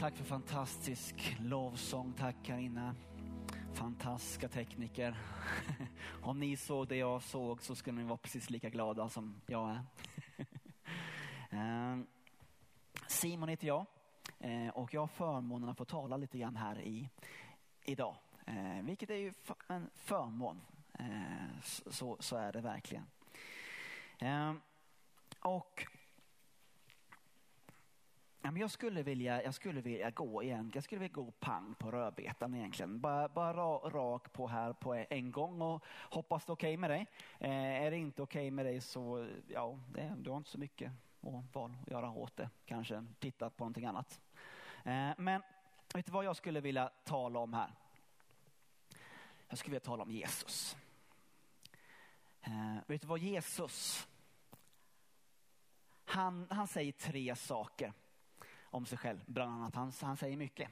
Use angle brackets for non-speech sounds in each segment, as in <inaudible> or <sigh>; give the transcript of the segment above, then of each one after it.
Tack för fantastisk lovsång. Tack Karina. Fantastiska tekniker. <laughs> Om ni såg det jag såg så skulle ni vara precis lika glada som jag är. <laughs> Ehm, Simon heter jag eh, och jag har förmånen att få tala lite grann här i, idag. Eh, vilket är ju en förmån. Eh, så, så är det verkligen. Ehm, och Ja, men jag, skulle vilja, jag skulle vilja gå igen. Jag skulle vilja gå pang på rödbetan egentligen. Bara, bara rak på här på en gång och hoppas det är okej okay med dig. Eh, är det inte okej okay med dig så ja, det, du har inte så mycket val att göra åt det. Kanske titta på någonting annat. Eh, men vet du vad jag skulle vilja tala om här? Jag skulle vilja tala om Jesus. Eh, vet du vad Jesus, han, han säger tre saker om sig själv. Bland annat. Han, han säger mycket.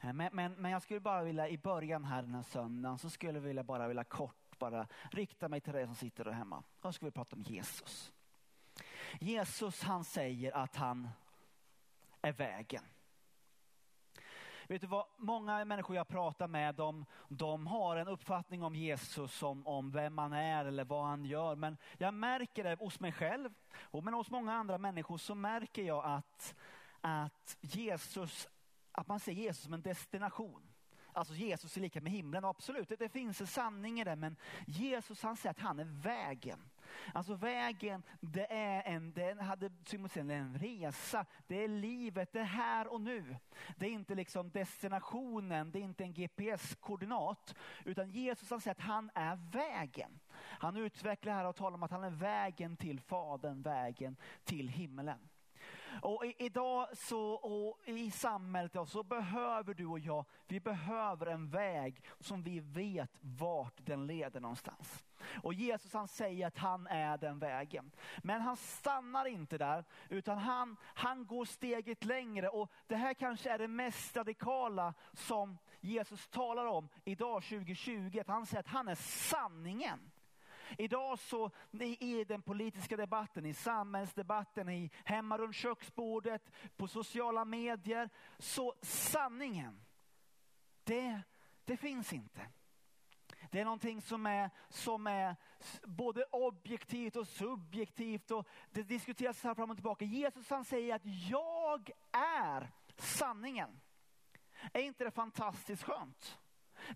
Eh, men, men, men jag skulle bara vilja i början här den här söndagen så skulle jag vilja bara vilja kort bara rikta mig till dig som sitter där hemma. Jag skulle vilja prata om Jesus. Jesus han säger att han är vägen. Vet du vad, många människor jag pratar med de, de har en uppfattning om Jesus, om, om vem han är eller vad han gör. Men jag märker det hos mig själv, och men hos många andra människor så märker jag att att Jesus, att man ser Jesus som en destination. Alltså Jesus är lika med himlen, absolut, det, det finns en sanning i det, men Jesus han säger att han är vägen. Alltså vägen, det är en, det hade en resa, det är livet, det är här och nu. Det är inte liksom destinationen, det är inte en GPS-koordinat, utan Jesus han säger att han är vägen. Han utvecklar här och talar om att han är vägen till Fadern, vägen till himlen. Och i, idag så, och i samhället så behöver du och jag, vi behöver en väg som vi vet vart den leder någonstans. Och Jesus han säger att han är den vägen. Men han stannar inte där, utan han, han går steget längre. Och det här kanske är det mest radikala som Jesus talar om idag 2020. Att han säger att han är sanningen. Idag så i den politiska debatten, i samhällsdebatten, i hemma runt köksbordet, på sociala medier, så sanningen, det, det finns inte. Det är någonting som är, som är både objektivt och subjektivt och det diskuteras här fram och tillbaka. Jesus han säger att jag är sanningen. Är inte det fantastiskt skönt?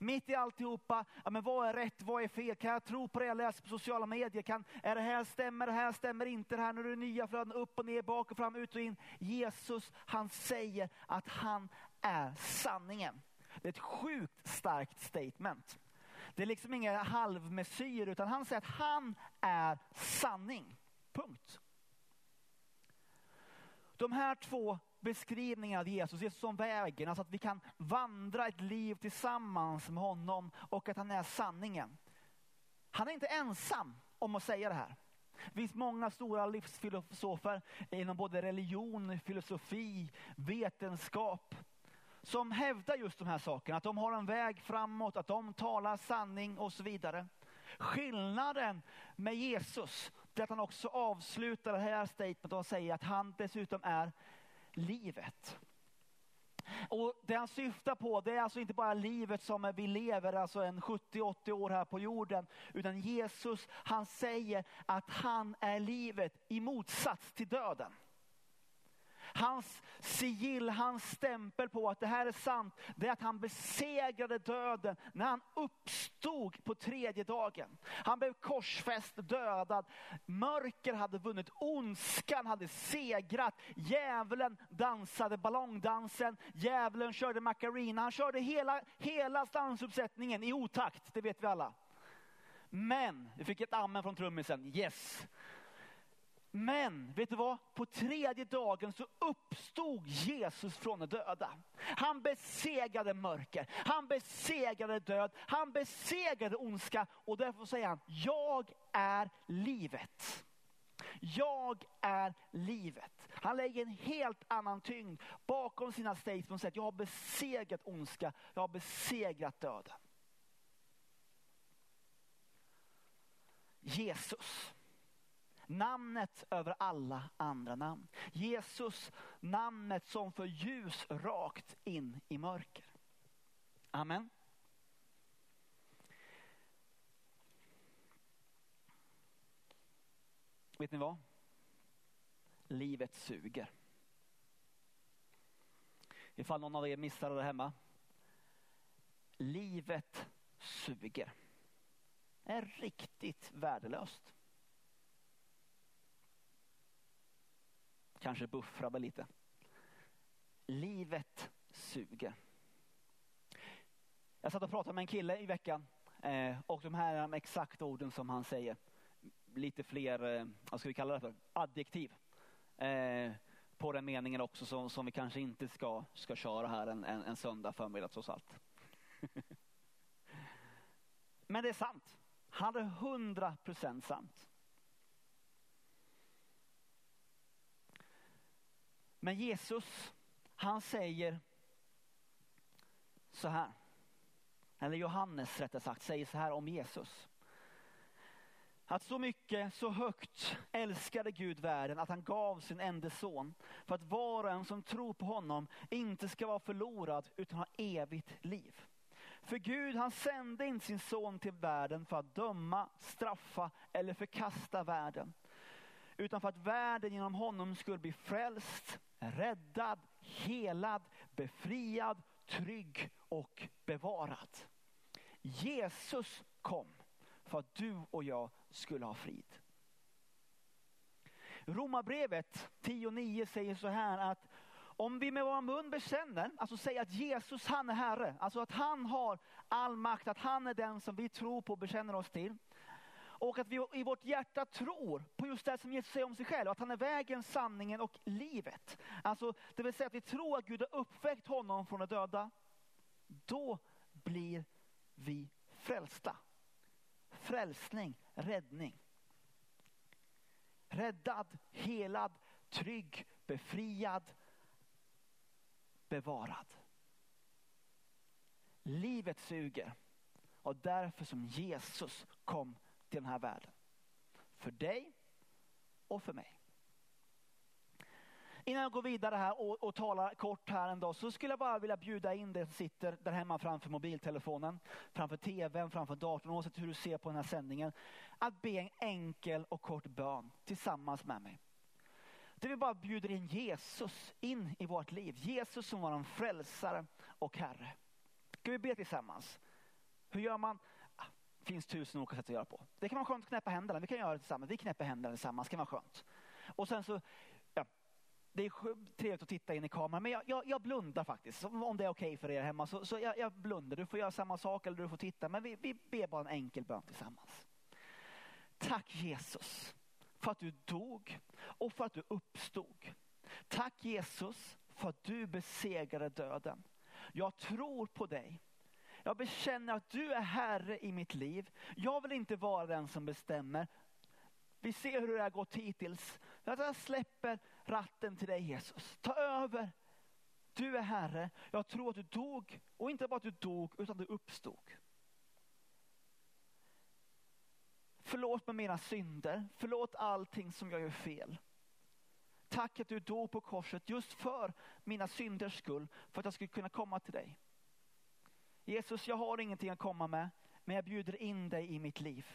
Mitt i alltihopa, ja, men vad är rätt, vad är fel? Kan jag tro på det jag läser på sociala medier? Kan, är det här stämmer, det här stämmer inte, det här när det är nya flöden, upp och ner, bak och fram, ut och in. Jesus, han säger att han är sanningen. Det är ett sjukt starkt statement. Det är liksom inga halvmesyrer, utan han säger att han är sanning. Punkt. De här två beskrivningen av Jesus, Jesus som vägen, alltså att vi kan vandra ett liv tillsammans med honom och att han är sanningen. Han är inte ensam om att säga det här. Det finns många stora livsfilosofer inom både religion, filosofi, vetenskap som hävdar just de här sakerna, att de har en väg framåt, att de talar sanning och så vidare. Skillnaden med Jesus är att han också avslutar det här statementet och säger att han dessutom är livet. Och Det han syftar på det är alltså inte bara livet som vi lever, alltså en 70-80 år här på jorden, utan Jesus han säger att han är livet i motsats till döden. Hans sigill, hans stämpel på att det här är sant, det är att han besegrade döden när han uppstod på tredje dagen. Han blev korsfäst, dödad. Mörker hade vunnit, ondskan hade segrat. Djävulen dansade ballongdansen, djävulen körde Macarena. Han körde hela, hela dansuppsättningen i otakt, det vet vi alla. Men, vi fick ett amen från trummisen, yes. Men vet du vad? På tredje dagen så uppstod Jesus från de döda. Han besegrade mörker, han besegrade död, han besegrade ondska och därför säger han, jag är livet. Jag är livet. Han lägger en helt annan tyngd bakom sina statements och säger att jag har besegrat ondska, jag har besegrat döden. Jesus. Namnet över alla andra namn. Jesus, namnet som för ljus rakt in i mörker. Amen. Vet ni vad? Livet suger. Ifall någon av er missade det hemma. Livet suger. Det är riktigt värdelöst. Kanske buffrade lite. Livet suger. Jag satt och pratade med en kille i veckan eh, och de här är de exakta orden som han säger. Lite fler, eh, vad ska vi kalla det för, adjektiv. Eh, på den meningen också som, som vi kanske inte ska, ska köra här en, en, en söndag förmiddag trots allt. <laughs> Men det är sant. Han är hundra procent sant. Men Jesus, han säger så här. Eller Johannes rättare sagt säger så här om Jesus. Att så mycket, så högt älskade Gud världen att han gav sin enda son för att var och en som tror på honom inte ska vara förlorad utan ha evigt liv. För Gud han sände inte sin son till världen för att döma, straffa eller förkasta världen. Utan för att världen genom honom skulle bli frälst, räddad, helad, befriad, trygg och bevarad. Jesus kom för att du och jag skulle ha frid. Romarbrevet 10.9 säger så här att om vi med vår mun bekänner, alltså säger att Jesus han är Herre, alltså att han har all makt, att han är den som vi tror på och bekänner oss till. Och att vi i vårt hjärta tror på just det som Jesus säger om sig själv, att han är vägen, sanningen och livet. Alltså det vill säga att vi tror att Gud har uppväckt honom från de döda. Då blir vi frälsta. Frälsning, räddning. Räddad, helad, trygg, befriad, bevarad. Livet suger och därför som Jesus kom till den här världen. För dig och för mig. Innan jag går vidare här och, och talar kort här en dag så skulle jag bara vilja bjuda in dig som sitter där hemma framför mobiltelefonen, framför tvn, framför datorn, oavsett hur du ser på den här sändningen. Att be en enkel och kort bön tillsammans med mig. Där vi bara bjuder in Jesus in i vårt liv. Jesus som vår frälsare och Herre. Ska vi be tillsammans? Hur gör man? Finns tusen olika sätt att göra på. Det kan vara skönt att knäppa händerna. Vi kan göra det tillsammans. Vi knäpper händerna tillsammans. Det kan vara skönt. Och sen så, ja, det är trevligt att titta in i kameran, men jag, jag, jag blundar faktiskt. Om det är okej okay för er hemma så, så jag, jag, blundar. Du får göra samma sak eller du får titta. Men vi, vi ber bara en enkel bön tillsammans. Tack Jesus för att du dog och för att du uppstod. Tack Jesus för att du besegrade döden. Jag tror på dig. Jag bekänner att du är Herre i mitt liv. Jag vill inte vara den som bestämmer. Vi ser hur det har gått hittills. Jag släpper ratten till dig Jesus. Ta över. Du är Herre. Jag tror att du dog och inte bara att du dog utan du uppstod. Förlåt mig mina synder. Förlåt allting som jag gör fel. Tack att du dog på korset just för mina synders skull. För att jag skulle kunna komma till dig. Jesus, jag har ingenting att komma med. Men jag bjuder in dig i mitt liv.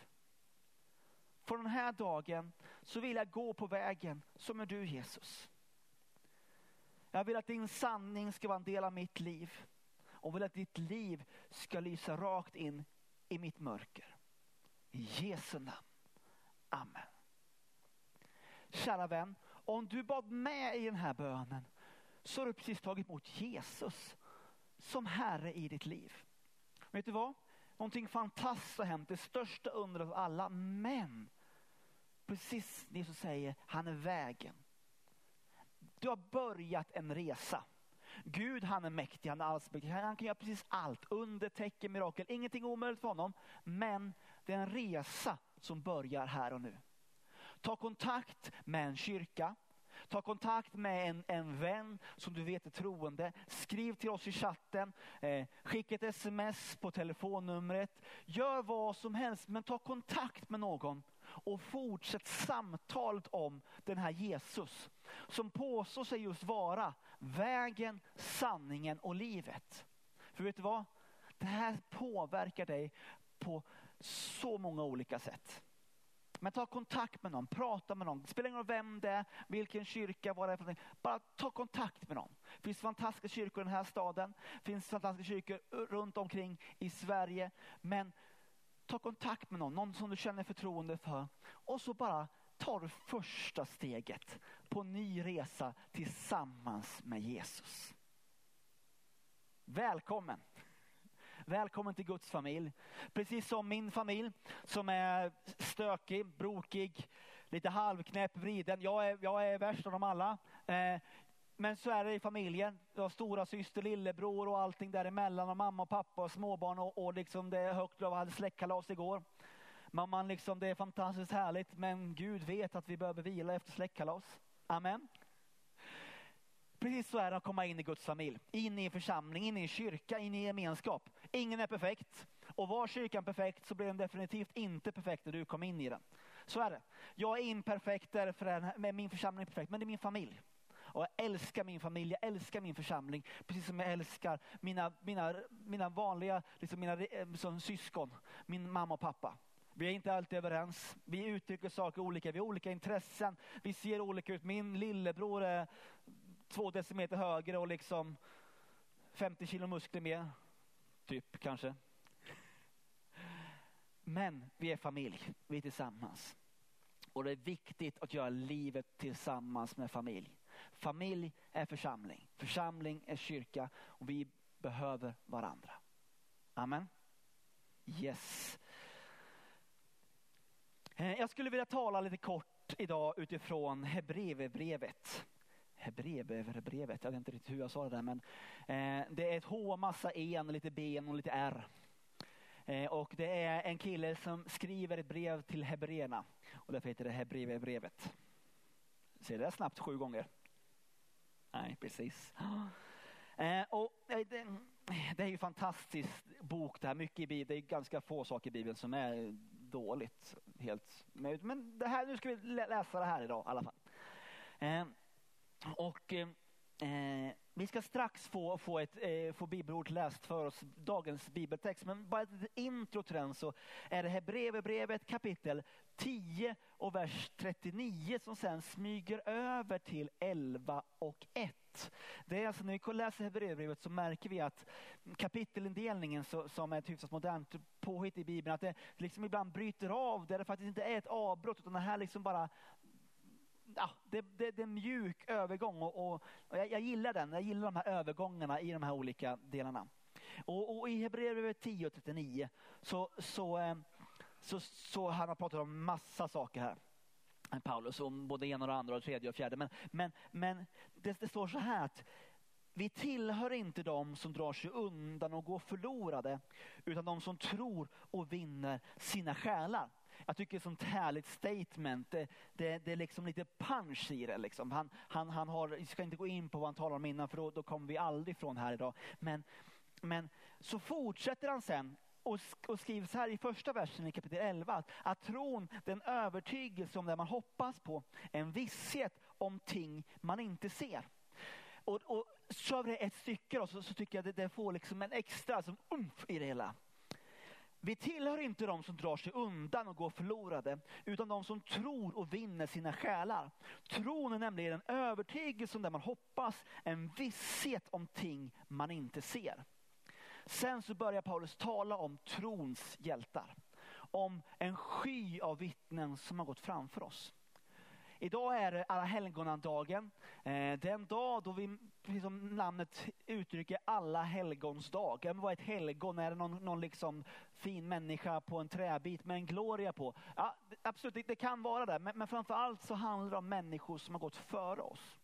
Från den här dagen så vill jag gå på vägen som är du Jesus. Jag vill att din sanning ska vara en del av mitt liv. Och vill att ditt liv ska lysa rakt in i mitt mörker. I Jesu namn. Amen. Kära vän, om du bad med i den här bönen så har du precis tagit emot Jesus som Herre i ditt liv. Vet du vad? Någonting fantastiskt har hänt, det största undret av alla. Men precis det som säger, han är vägen. Du har börjat en resa. Gud han är mäktig, han är allsmäktig, han kan göra precis allt. Under, tecken, mirakel, ingenting omöjligt för honom. Men det är en resa som börjar här och nu. Ta kontakt med en kyrka. Ta kontakt med en, en vän som du vet är troende. Skriv till oss i chatten. Eh, skicka ett sms på telefonnumret. Gör vad som helst men ta kontakt med någon och fortsätt samtalet om den här Jesus som påstår sig just vara vägen, sanningen och livet. För vet du vad? Det här påverkar dig på så många olika sätt. Men ta kontakt med någon, prata med någon. Det spelar ingen roll vem det är, vilken kyrka, vad det är för någonting. Bara ta kontakt med någon. Det finns fantastiska kyrkor i den här staden. Det finns fantastiska kyrkor runt omkring i Sverige. Men ta kontakt med någon, någon som du känner förtroende för. Och så bara tar du första steget på en ny resa tillsammans med Jesus. Välkommen! Välkommen till Guds familj. Precis som min familj som är stökig, brokig, lite halvknäpp, vriden. Jag är, jag är värst av dem alla. Eh, men så är det i familjen. Du har stora syster, lillebror och allting däremellan och mamma och pappa och småbarn och, och liksom det är högt. Jag hade släktkalas igår. Mamman, man liksom, det är fantastiskt härligt men Gud vet att vi behöver vila efter släktkalas. Amen. Precis så är det att komma in i Guds familj, in i en församling, in i en kyrka, in i gemenskap. Ingen är perfekt och var kyrkan perfekt så blir den definitivt inte perfekt när du kom in i den. Så är det. Jag är imperfekt därför är min församling perfekt, men det är min familj. Och jag älskar min familj, jag älskar min församling. Precis som jag älskar mina, mina, mina vanliga liksom mina, eh, som syskon, min mamma och pappa. Vi är inte alltid överens. Vi uttrycker saker olika. Vi har olika intressen. Vi ser olika ut. Min lillebror är två decimeter högre och liksom 50 kilo muskler mer. Typ kanske. Men vi är familj. Vi är tillsammans. Och det är viktigt att göra livet tillsammans med familj. Familj är församling. Församling är kyrka och vi behöver varandra. Amen. Yes. Eh, jag skulle vilja tala lite kort idag utifrån Hebreerbrevet. Eh, Hebreerbrevet, jag vet inte riktigt hur jag sa det där men eh, det är ett H, massa en, lite ben och lite R. Eh, och det är en kille som skriver ett brev till hebreerna och därför heter det Hebreerbrevet. Ser det snabbt sju gånger? Nej, precis. <gasps> Eh, och eh, det, det är ju fantastisk bok det här, mycket i Bibeln. Det är ganska få saker i Bibeln som är dåligt. Helt. Men det här, nu ska vi läsa det här idag i alla fall. Eh, och eh, eh, vi ska strax få, få, ett, eh, få bibelord läst för oss, dagens bibeltext. Men bara ett intro till den så är det Hebreerbrevet kapitel 10 och vers 39 som sen smyger över till 11 och 1. Det är alltså när vi läser Hebreerbrevet så märker vi att kapitelindelningen så, som är ett hyfsat modernt påhitt i Bibeln, att det liksom ibland bryter av där det faktiskt inte är ett avbrott utan det här liksom bara ah, det, det, det, är en mjuk övergång och, och, och jag, jag, gillar den. Jag gillar de här övergångarna i de här olika delarna. Och, och i Hebreerbrevet 10 och 39 så, så, så, så, så han har pratat om massa saker här. Paulus om både ena och andra och tredje och fjärde. Men, men, men det, det står så här att vi tillhör inte de som drar sig undan och går förlorade, utan de som tror och vinner sina själar. Jag tycker det är ett sånt härligt statement. Det, det, det är liksom lite punch i det. Liksom. Han, han, han har, jag ska inte gå in på vad han talar om innan för då, då kommer vi aldrig ifrån här idag. Men, men så fortsätter han sen och, och skriver så här i första versen i kapitel 11. Att, att tron, den övertygelse om det man hoppas på, en visshet om ting man inte ser. Och, och kör vi det ett stycke då, så, så tycker jag det, det får liksom en extra som umf i det hela. Vi tillhör inte de som drar sig undan och går förlorade, utan de som tror och vinner sina själar. Tron är nämligen en övertygelse om det man hoppas, en visshet om ting man inte ser. Sen så börjar Paulus tala om trons hjältar. Om en sky av vittnen som har gått framför oss. Idag är det alla helgonandagen. Eh, den dag då vi, precis som namnet uttrycker, alla helgons dag. Vad är ett helgon? Är det någon, någon liksom fin människa på en träbit med en gloria på? Ja, absolut, det, det kan vara det. Men, men framför allt så handlar det om människor som har gått före oss.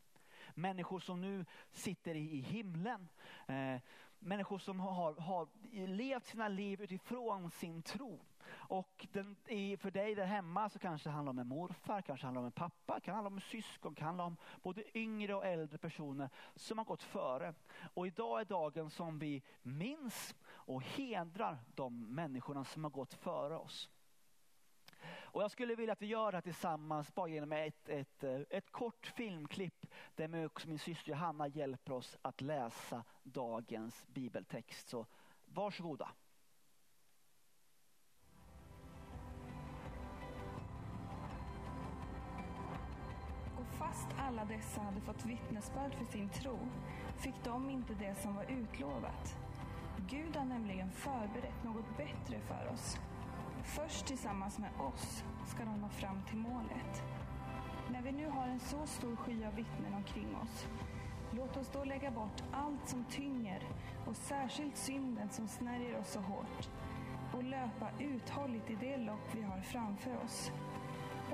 Människor som nu sitter i, i himlen. Eh, människor som har, har levt sina liv utifrån sin tro. Och den, för dig där hemma så kanske det handlar om en morfar, kanske handlar om en pappa, kan handla om en syskon, kan handla om både yngre och äldre personer som har gått före. Och idag är dagen som vi minns och hedrar de människorna som har gått före oss. Och jag skulle vilja att vi gör det här tillsammans bara genom ett, ett, eh, ett kort filmklipp där också min syster Johanna hjälper oss att läsa dagens bibeltext. Så varsågoda. Fast alla dessa hade fått vittnesbörd för sin tro fick de inte det som var utlovat. Gud har nämligen förberett något bättre för oss. Först tillsammans med oss ska de nå fram till målet. När vi nu har en så stor sky av vittnen omkring oss, låt oss då lägga bort allt som tynger och särskilt synden som snärjer oss så hårt och löpa uthålligt i det lopp vi har framför oss.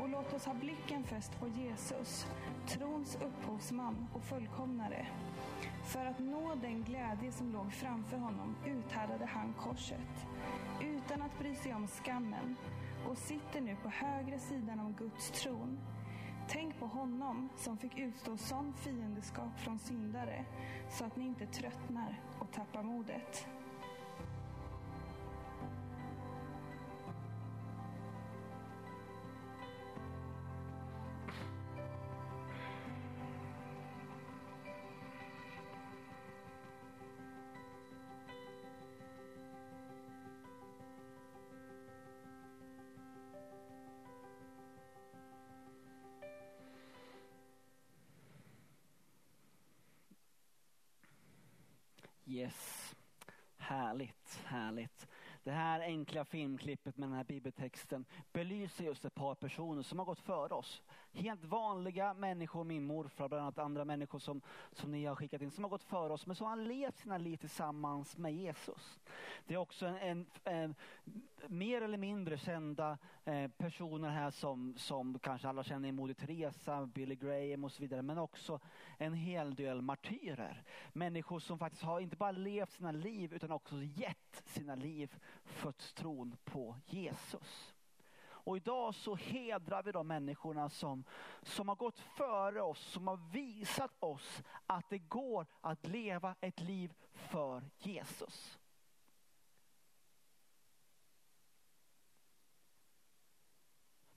Och låt oss ha blicken fäst på Jesus, trons upphovsman och fullkomnare. För att nå den glädje som låg framför honom uthärdade han korset, utan att bry sig om skammen, och sitter nu på högra sidan om Guds tron. Tänk på honom som fick utstå sån fiendeskap från syndare, så att ni inte tröttnar och tappar modet. Yes, härligt, härligt. Det här enkla filmklippet med den här bibeltexten belyser just ett par personer som har gått före oss. Helt vanliga människor, min morfar bland annat andra människor som, som ni har skickat in, som har gått före oss men som har levt sina liv tillsammans med Jesus. Det är också en, en, en mer eller mindre kända eh, personer här som, som kanske alla känner, Moder Teresa, Billy Graham och så vidare, men också en hel del martyrer. Människor som faktiskt har inte bara levt sina liv utan också gett sina liv för tron på Jesus. Och idag så hedrar vi de människorna som, som har gått före oss, som har visat oss att det går att leva ett liv för Jesus.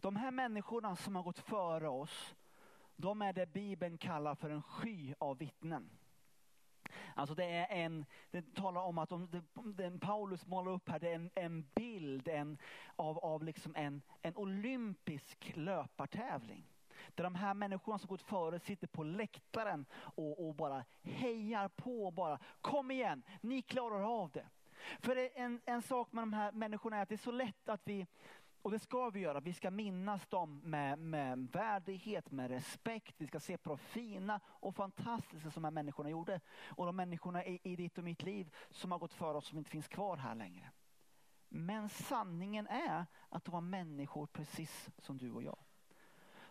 De här människorna som har gått före oss, de är det Bibeln kallar för en sky av vittnen. Alltså det är en, det talar om att de, den Paulus målar upp här, det är en, en bild en, av, av liksom en, en olympisk löpartävling. Där de här människorna som gått före sitter på läktaren och, och bara hejar på. Bara, Kom igen, ni klarar av det. För en, en sak med de här människorna är att det är så lätt att vi och det ska vi göra. Vi ska minnas dem med, med värdighet, med respekt. Vi ska se på de fina och fantastiska som de här människorna gjorde. Och de människorna i, i ditt och mitt liv som har gått före oss som inte finns kvar här längre. Men sanningen är att de var människor precis som du och jag.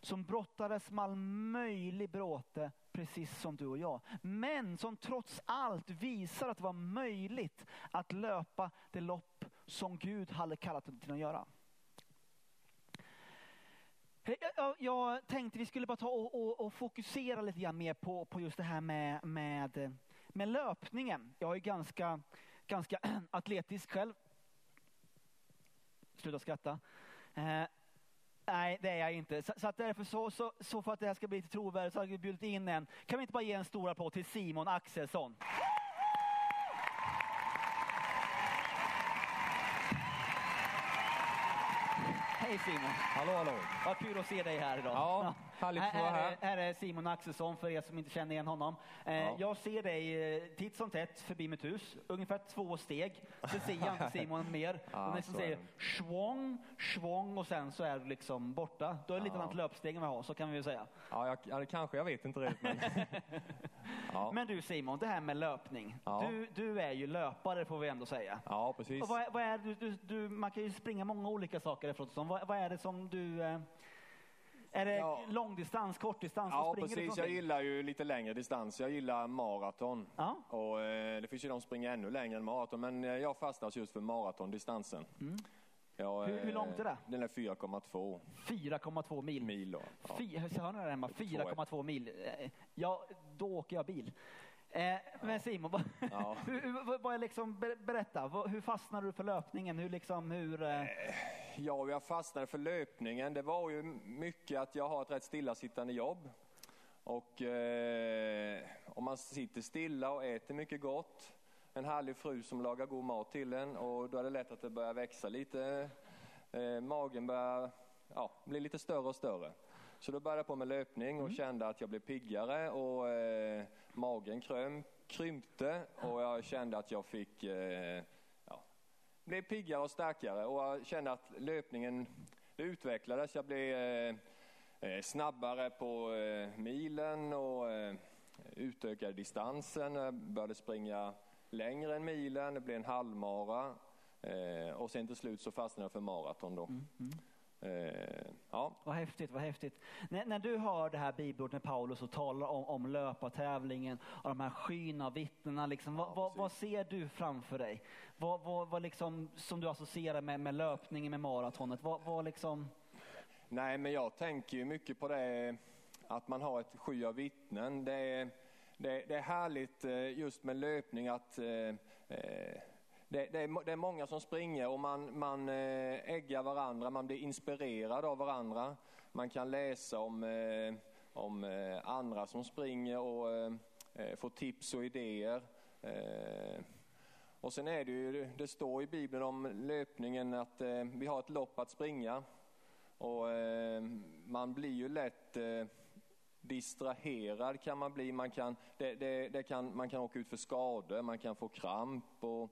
Som brottades med all möjlig bråte precis som du och jag. Men som trots allt visar att det var möjligt att löpa det lopp som Gud hade kallat dem till att göra. Jag, jag tänkte vi skulle bara ta och, och, och, fokusera lite grann mer på, på just det här med, med, med löpningen. Jag är ganska, ganska <clears throat> atletisk själv. Sluta skratta. Eh, nej, det är jag inte. Så, så att därför så, så, så, för att det här ska bli lite trovärdigt så har vi bjudit in en. Kan vi inte bara ge en stor applåd till Simon Axelsson? Hej Simon! Hallå hallå! Vad kul att se dig här idag. Ja, att vara här. Här är Simon Axelsson för er som inte känner igen honom. Eh, ja. Jag ser dig eh, titt som tätt förbi mitt hus, ungefär två steg. Så ser jag inte <laughs> Simon mer. Ja, och nästan säger svång, svång och sen så är du liksom borta. Då är det lite annat löpsteg än vi har, så kan vi väl säga. Ja, jag, ja kanske, jag vet inte riktigt. Men... <laughs> ja. men du Simon, det här med löpning. Du, du är ju löpare får vi ändå säga. Ja, precis. Och vad, vad är, du, du, du, man kan ju springa många olika saker efteråt. Vad, vad är det som du... Eh, är det ja. långdistans, kortdistans? Ja, precis. Jag gillar ju lite längre distans. Jag gillar maraton. Ja. Och, eh, det finns ju de som springer ännu längre än maraton, men eh, jag fastnar just för maratondistansen. Mm. Ja, hur, hur, långt är det? Den är 4,2. 4,2 mil? mil då. Ja. Hör ni det hemma? 4,2 mil. Ja, då åker jag bil. Eh, men Simon, vad, Ja. <laughs> hur, vad liksom, ber- berätta, vad, hur fastnade du för löpningen? Hur liksom, hur... Eh, Ja, jag fastnade för löpningen. Det var ju mycket att jag har ett rätt stillasittande jobb. Och eh, om man sitter stilla och äter mycket gott, en härlig fru som lagar god mat till en och då är det lätt att det börjar växa lite. Eh, magen börjar ja, bli lite större och större. Så då började jag på med löpning och kände att jag blev piggare och eh, magen kröm, krympte och jag kände att jag fick eh, ja, blev piggare och starkare och jag kände att löpningen det utvecklades. Jag blev eh, eh, snabbare på eh, milen och eh, utökade distansen. Jag började springa längre än milen, det blev en halvmara eh, och sen till slut så fastnade jag för maraton då. Mm, mm. Eh, ja. Vad häftigt, vad häftigt. När, när du hör det här bibelordet när Paulus och talar om, om löpartävlingen och de här skyna vittnena, liksom, vad, vad, vad ser du framför dig? Vad, vad, vad liksom, som du associerar med, med löpningen, med maratonet? Vad, vad liksom, Nej, men jag tänker ju mycket på det att man har ett sky av vittnen. Det är, det, det är härligt eh, just med löpning att eh, eh, det, det, är, det är många som springer och man, man eh, äggar varandra, man blir inspirerad av varandra. Man kan läsa om, eh, om eh, andra som springer och få tips och idéer. Och sen är det ju, det står i Bibeln om löpningen att vi har ett lopp att springa. Och man blir ju lätt distraherad kan man bli. Man kan, det, det, det kan, man kan åka ut för skador, man kan få kramp. Och,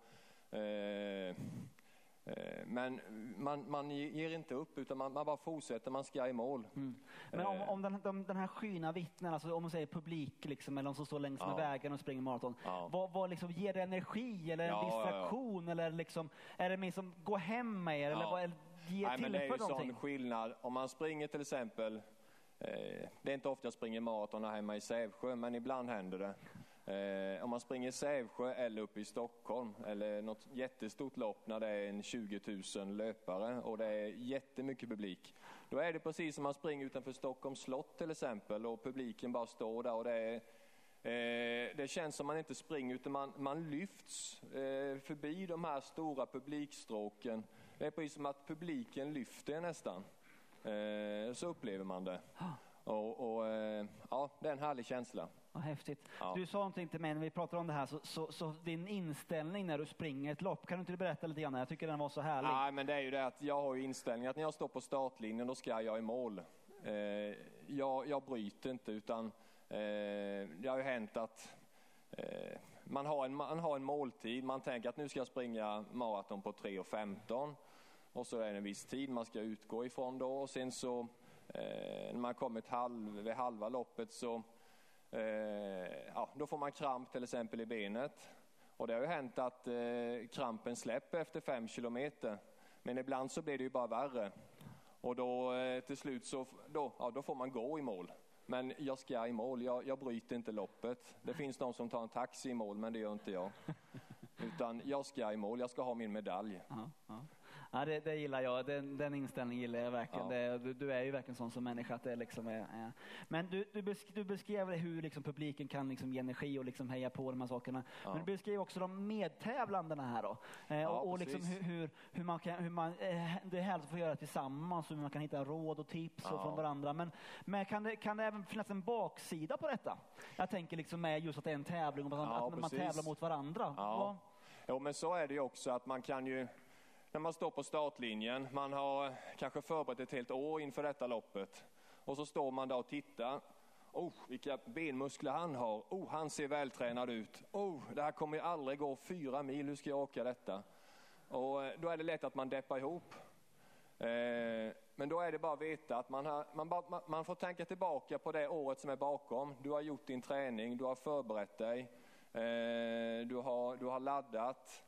men man, man ger inte upp utan man, man bara fortsätter, man ska i mål. men om, Eh. om den, de, den här skyna vittnen, alltså om man säger publik liksom, eller de som står längs med Ja. vägen och springer maraton. Ja. Vad, vad liksom, ger det energi eller en Ja, ja, ja. distraktion? Eller liksom, är det mer som gå hem med er? Eller Ja. vad, eller ger, Nej, men det är ju någonting? sån skillnad. Om man springer till exempel, eh, det är inte ofta jag springer maraton här hemma i Sävsjö, men ibland händer det. Eh, om man springer Sävsjö eller uppe i Stockholm eller något jättestort lopp när det är en 20 000 löpare och det är jättemycket publik. Då är det precis som man springer utanför Stockholms slott till exempel och publiken bara står där och det är Eh, det känns som man inte springer utan man, man lyfts eh, förbi de här stora publikstråken. Det är precis som att publiken lyfter nästan. Så upplever man det. Och, och, ja, det är en härlig känsla. Vad häftigt. Ja. Du sa någonting till mig när vi pratade om det här, så, så, så din inställning när du springer ett lopp, kan du inte berätta lite grann? Jag tycker den var så härlig. Nej, men det är ju det att jag har ju inställningen att när jag står på startlinjen då ska jag i mål. Eh, jag, jag bryter inte utan eh, det har ju hänt att eh, man, har en, man har en måltid. Man tänker att nu ska jag springa maraton på 3.15 och så är det en viss tid man ska utgå ifrån då och sen så eh, när man kommit halv, vid halva loppet så ja, då får man kramp till exempel i benet. Och det har ju hänt att eh, krampen släpper efter fem kilometer. Men ibland så blir det ju bara värre. Och då eh, till slut så då, ja, då får man gå i mål. Men jag ska i mål, jag, jag bryter inte loppet. Det finns de som tar en taxi i mål men det gör inte jag. <laughs> Utan jag ska i mål, jag ska ha min medalj. Ja, ja. <laughs> Ja, det, det gillar jag. Den, den inställningen gillar jag verkligen. Ja. Det, du, du är ju verkligen sån som människa. Att det liksom är, är. Men du, du, besk, du beskrev hur liksom publiken kan liksom ge energi och liksom heja på de här sakerna. Ja. Men du beskrev också de medtävlandena här. Då. Eh, Ja, och och liksom hur, hur, hur man kan, hur man, eh, det är härligt att få göra tillsammans, hur man kan hitta råd och tips och Ja. från varandra. Men, men kan, det, kan det även finnas en baksida på detta? Jag tänker liksom med just att det är en tävling och att, Ja, att man precis. tävlar mot varandra. Ja. Jo, men så är det ju också att man kan ju, när man står på startlinjen, man har kanske förberett ett helt år inför detta loppet. Och så står man där och tittar. Oh, vilka benmuskler han har. Oh, han ser vältränad ut. Oh, det här kommer ju aldrig gå fyra mil. Hur ska jag åka detta? Och eh, då är det lätt att man deppar ihop. Eh, men då är det bara att veta att man, har, man, man, får tänka tillbaka på det året som är bakom. Du har gjort din träning, du har förberett dig, eh, du, har, du har laddat,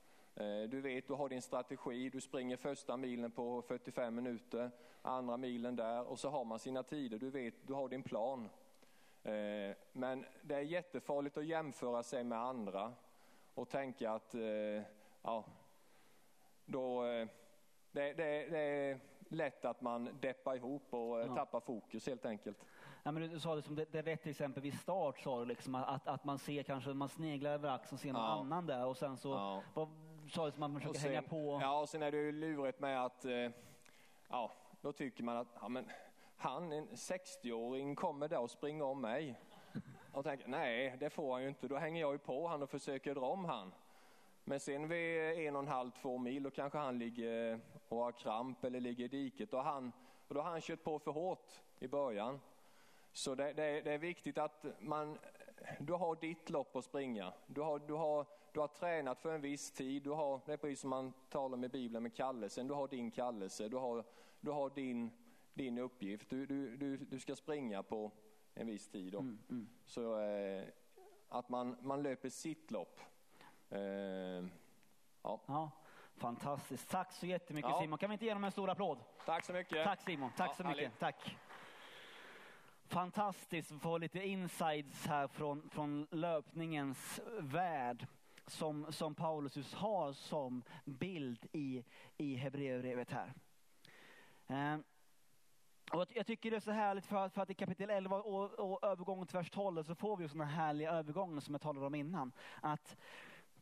du vet, du har din strategi, du springer första milen på 45 minuter, andra milen där och så har man sina tider, du vet, du har din plan. Eh, men det är jättefarligt att jämföra sig med andra och tänka att eh, ja, då, eh, det, det, det är lätt att man deppar ihop och eh, Ja. tappar fokus helt enkelt. ja, men du sa det som det, det rätt exempel vid start sa du liksom att, att man ser kanske, man sneglar över axeln och ser någon Ja. annan där och sen så Ja. vad, sa som att man försöker sen, hänga på. Ja, och sen är det ju lurigt med att, eh, ja, då tycker man att, ja men han, en 60-åring, kommer där och springer om mig. Och tänker, nej det får han ju inte, då hänger jag ju på han och försöker dra om han. Men sen vid en och en halv, två mil, då kanske han ligger och har kramp eller ligger i diket och, han, och då har han kört på för hårt i början. Så det, det, det är viktigt att man, du har ditt lopp att springa. Du har, du, har, du har tränat för en viss tid. Du har, det är precis som man talar med Bibeln med kallelsen. Du har din kallelse, du har, du har din, din uppgift. Du, du, du, du ska springa på en viss tid. Mm, mm. Så eh, att man, man löper sitt lopp. Eh, ja. Ja, fantastiskt. Tack så jättemycket Ja. Simon. Kan vi inte ge honom en stor applåd? Tack så mycket. Tack Simon, tack Ja, så mycket. härligt. Tack. Fantastiskt att få lite insides här från, från löpningens värld som, som Paulus just har som bild i, i Hebreerbrevet här. Eh, och jag- jag tycker det är så härligt för att, för att i kapitel 11 och, och övergången till vers 12 så får vi sådana härliga övergångar som jag talade om innan. Att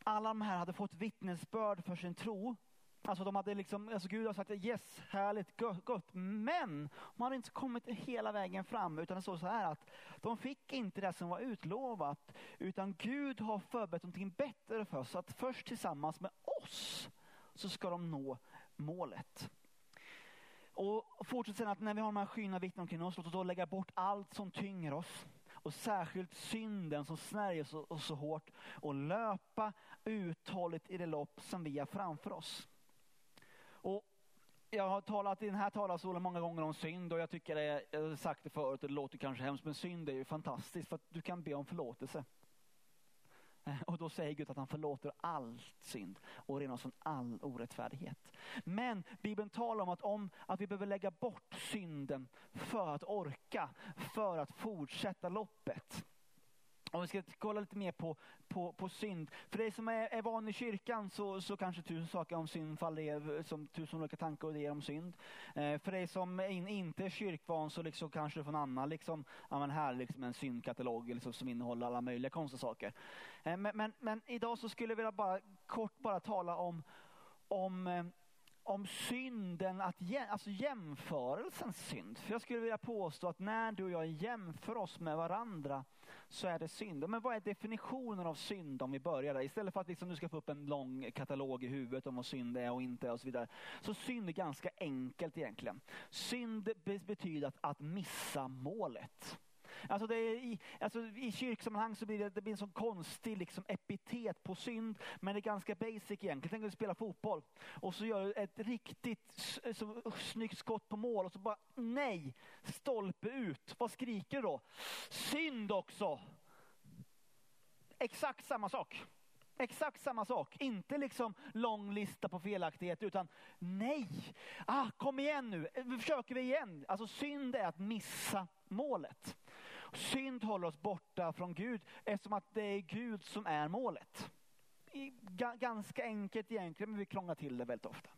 alla de här hade fått vittnesbörd för sin tro. Alltså de hade liksom, alltså Gud har sagt yes, härligt, gott. Men man hade inte kommit hela vägen fram utan det står så här att de fick inte det som var utlovat utan Gud har förberett någonting bättre för oss. Så att först tillsammans med oss så ska de nå målet. Och fortsätt sen att när vi har de här skyna vittnen omkring oss, låt oss då lägga bort allt som tynger oss och särskilt synden som snärjer oss oss så hårt och löpa uthålligt i det lopp som vi har framför oss. Jag har talat i den här talarstolen många gånger om synd och jag tycker det, jag har sagt det förut och det låter kanske hemskt men synd är ju fantastiskt för att du kan be om förlåtelse. Eh, och då säger Gud att han förlåter all synd och renar oss från all orättfärdighet. Men Bibeln talar om att, om att vi behöver lägga bort synden för att orka, för att fortsätta loppet. Om vi ska kolla lite mer på, på, på synd. För dig som är, är van i kyrkan så, så kanske tusen saker om synd faller er som tusen olika tankar och idéer om synd. Eh, för dig som är in, inte är kyrkvan så liksom kanske du får en annan, liksom, ja, men här liksom en syndkatalog liksom, som innehåller alla möjliga konstiga saker. Eh, men, men, men idag så skulle jag vilja bara kort bara tala om, om eh, om synden, att alltså jämförelsens synd. För jag skulle vilja påstå att när du och jag jämför oss med varandra så är det synd. Men vad är definitionen av synd om vi börjar där? Istället för att liksom du ska få upp en lång katalog i huvudet om vad synd är och inte är och så vidare. Så synd är ganska enkelt egentligen. Synd betyder att, att missa målet. Alltså, det är i, alltså I kyrksammanhang så blir det, det blir en sån konstig liksom epitet på synd, men det är ganska basic egentligen. Tänk att du spelar fotboll och så gör du ett riktigt så, snyggt skott på mål och så bara nej, stolpe ut. Vad skriker du då? Synd också! Exakt samma sak. Exakt samma sak. Inte liksom lång lista på felaktigheter utan nej, ah, kom igen nu, försöker vi igen. Alltså synd är att missa målet. Synd håller oss borta från Gud eftersom att det är Gud som är målet. Ganska enkelt egentligen men vi krånglar till det väldigt ofta.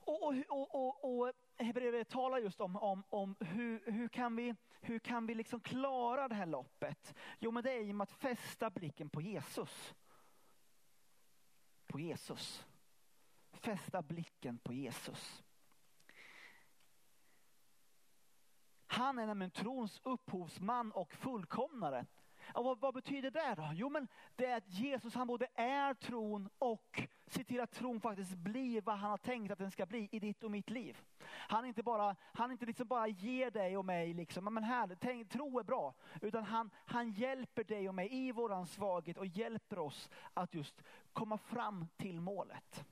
Och, och, och, och, och Hebreerbrevet talar just om, om, om hur, hur kan vi, hur kan vi liksom klara det här loppet? Jo men det är genom att fästa blicken på Jesus. På Jesus. Fästa blicken på Jesus. Han är nämligen trons upphovsman och fullkomnare. Och vad, vad betyder det då? Jo men det är att Jesus han både är tron och ser till att tron faktiskt blir vad han har tänkt att den ska bli i ditt och mitt liv. Han inte bara, han inte liksom bara ger dig och mig liksom, men här, tänk, tro är bra. Utan han, han hjälper dig och mig i våran svaghet och hjälper oss att just komma fram till målet.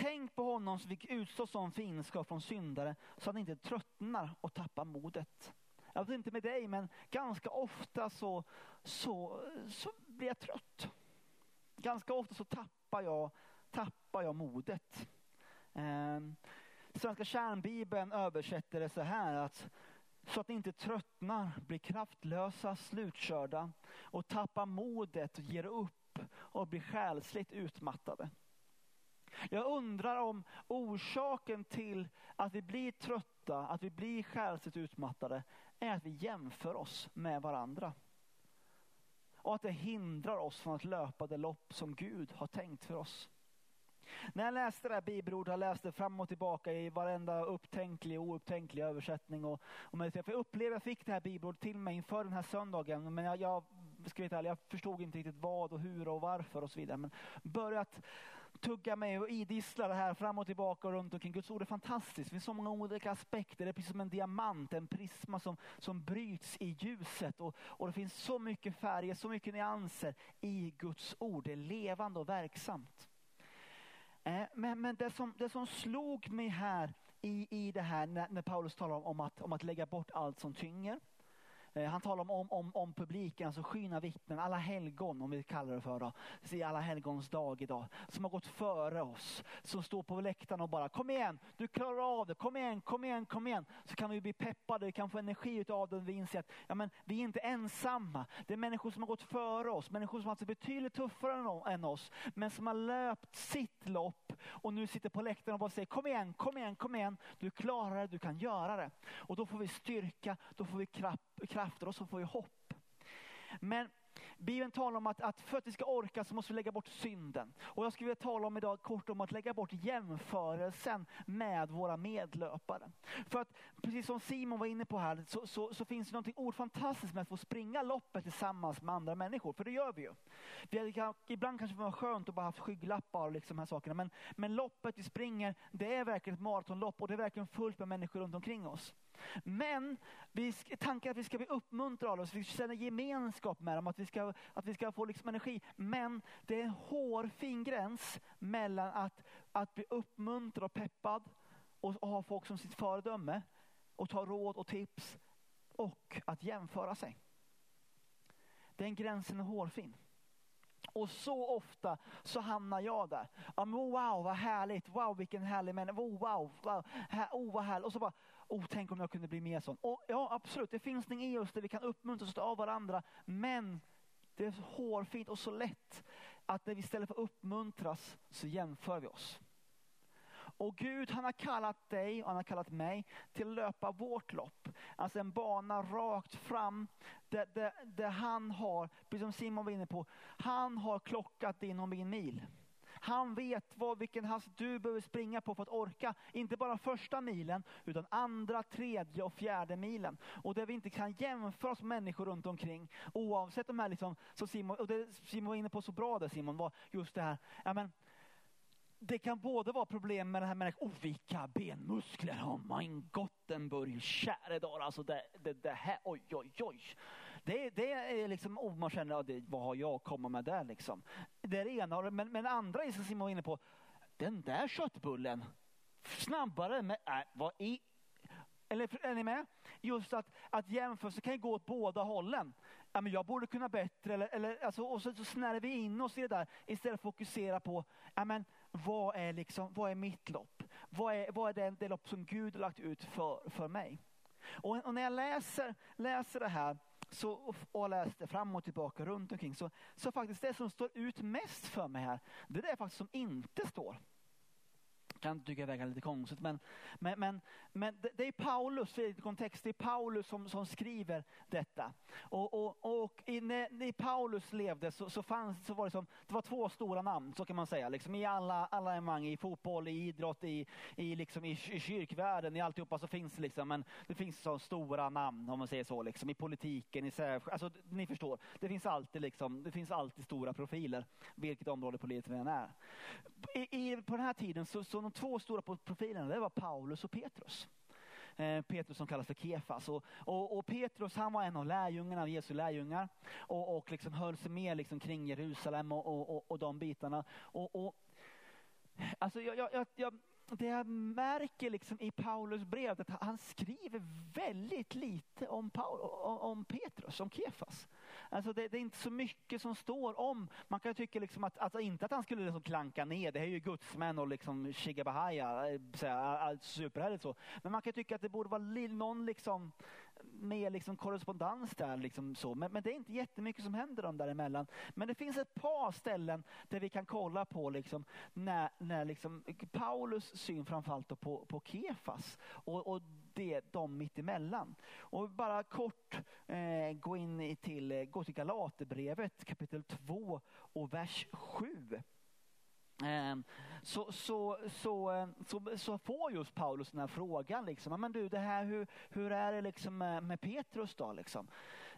Tänk på honom som fick utstå sån fiendskap från syndare så att han inte tröttnar och tappar modet. Jag vet inte med dig men ganska ofta så, så, så blir jag trött. Ganska ofta så tappar jag, tappar jag modet. Eh, Svenska kärnbibeln översätter det så här att så att ni inte tröttnar, blir kraftlösa, slutkörda och tappar modet och ger upp och blir själsligt utmattade. Jag undrar om orsaken till att vi blir trötta, att vi blir själsligt utmattade, är att vi jämför oss med varandra. Och att det hindrar oss från att löpa det lopp som Gud har tänkt för oss. När jag läste det här bibelordet, jag läste fram och tillbaka i varenda upptänklig och oupptänklig översättning. Och, och för jag upplevde att jag fick det här bibelordet till mig inför den här söndagen. Men jag, jag, ska veta, jag förstod inte riktigt vad och hur och varför och så vidare. Men börjat tugga mig och idissla det här fram och tillbaka och runt omkring. Guds ord är fantastiskt. Det finns så många olika aspekter. Det är precis som en diamant, en prisma som, som bryts i ljuset. Och, och det finns så mycket färger, så mycket nyanser i Guds ord. Det är levande och verksamt. Eh, men, men det, som, det som slog mig här i, i det här när, när Paulus talar om, om, att, om att lägga bort allt som tynger. Eh, han talar om, om, om publiken, alltså skyna vittnen, alla helgon om vi kallar det för. Då. Se alla helgons dag idag. Som har gått före oss. Som står på läktaren och bara kom igen, du klarar av det, kom igen, kom igen, kom igen. Så kan vi bli peppade, vi kan få energi av det. Vi inser att ja, men, vi är inte ensamma. Det är människor som har gått före oss, människor som har varit betydligt tuffare än oss. Men som har löpt sitt lopp och nu sitter på läktaren och bara säger kom igen, kom igen, kom igen. Du klarar det, du kan göra det. Och då får vi styrka, då får vi kraft krafter och så får vi hopp. Men Bibeln talar om att, att för att vi ska orka så måste vi lägga bort synden. Och jag skulle vilja tala om idag kort om att lägga bort jämförelsen med våra medlöpare. För att precis som Simon var inne på här så, så, så finns det något oerhört fantastiskt med att få springa loppet tillsammans med andra människor. För det gör vi ju. Vi kan, ibland kanske det var skönt att bara ha skygglappar och liksom de här sakerna. Men, men loppet vi springer det är verkligen ett maratonlopp och det är verkligen fullt med människor runt omkring oss. Men vi, tanken att vi ska bli uppmuntrade, att vi ska känna gemenskap med dem, att vi ska, att vi ska få liksom energi. Men det är en hårfin gräns mellan att, att bli uppmuntrad och peppad och, och ha folk som sitt föredöme och ta råd och tips och att jämföra sig. Den gränsen är hårfin. Och så ofta så hamnar jag där. wow vad härligt, wow vilken härlig människa, wow, wow, wow, oh, vad härligt. Och så bara, oh, tänk om jag kunde bli mer sån. Och, ja, absolut, det finns någonting i oss där vi kan uppmuntras av varandra. Men det är så hårfint och så lätt att när vi istället för att uppmuntras så jämför vi oss. Och Gud han har kallat dig och han har kallat mig till att löpa vårt lopp. Alltså en bana rakt fram där, där, där han har, precis som Simon var inne på, han har klockat din och min mil. Han vet vad, vilken hast du behöver springa på för att orka. Inte bara första milen, utan andra, tredje och fjärde milen. Och där vi inte kan jämföra oss med människor runt omkring. Oavsett de här, liksom, som Simon, och det Simon var inne på så bra där Simon, var just det här. Ja, men, det kan både vara problem med den här människan, oh, vilka benmuskler, oh my Gottenburg, käre dar. alltså det, det, det här, oj oj oj. Det, det är liksom, oh, man känner, det, vad har jag att komma med där liksom. Det är det ena, men, men andra är som Simon var inne på, den där köttbullen, snabbare, med, äh, vad i eller är ni med? Just att, att jämförelse kan gå åt båda hållen. Ja, men jag borde kunna bättre. Eller, eller, alltså, och så, så snärjer vi in oss i det där istället för att fokusera på ja, men, vad, är liksom, vad är mitt lopp? Vad är, vad är det, det lopp som Gud har lagt ut för, för mig? Och, och när jag läser, läser det här så, och läste fram och tillbaka runt omkring. Så, så faktiskt det som står ut mest för mig här, det är det faktiskt som inte står kan tycka det är lite konstigt. Men, men, men, men det är Paulus, i kontext, det är Paulus som, som skriver detta. Och, och, och i, när, när Paulus levde så, så, fanns, så var det, som, det var två stora namn, så kan man säga. Liksom I alla, alla evenemang, i fotboll, i idrott, i, i, liksom, i, i kyrkvärlden, i alltihopa så finns det liksom, men det finns så stora namn om man säger så. Liksom, I politiken, i alltså, ni förstår. Det finns alltid, liksom, det finns alltid stora profiler, vilket område politiken än är. I, i, på den här tiden så, så de två stora profilerna det var Paulus och Petrus. Eh, Petrus som kallas för Kefas. Och, och, och, Petrus han var en av lärjungarna, av Jesu lärjungar. Och, och liksom höll sig med liksom kring Jerusalem och, och, och, de bitarna. Och, och, alltså jag, jag, jag, det jag märker liksom i Paulus brev att han skriver väldigt lite om, Paul, om Petrus, om Kefas. Alltså det, det, är inte så mycket som står om, man kan tycka liksom att, alltså inte att han skulle liksom klanka ner, det här är ju gudsmän och liksom shigabahaya, eh, superhärligt så. Men man kan tycka att det borde vara någon liksom, mer liksom korrespondens där. Liksom så. Men, men, det är inte jättemycket som händer dem däremellan. Men det finns ett par ställen där vi kan kolla på liksom, när, när liksom, Paulus syn framförallt på, på Kefas och, och det, de mittemellan. Och bara kort eh, gå in till, eh, gå till Galaterbrevet kapitel 2 och vers 7. Ehm, så, så, så, så, så får just Paulus den här frågan. Liksom. Men du, det här, hur, hur är det liksom med, med Petrus då? Liksom?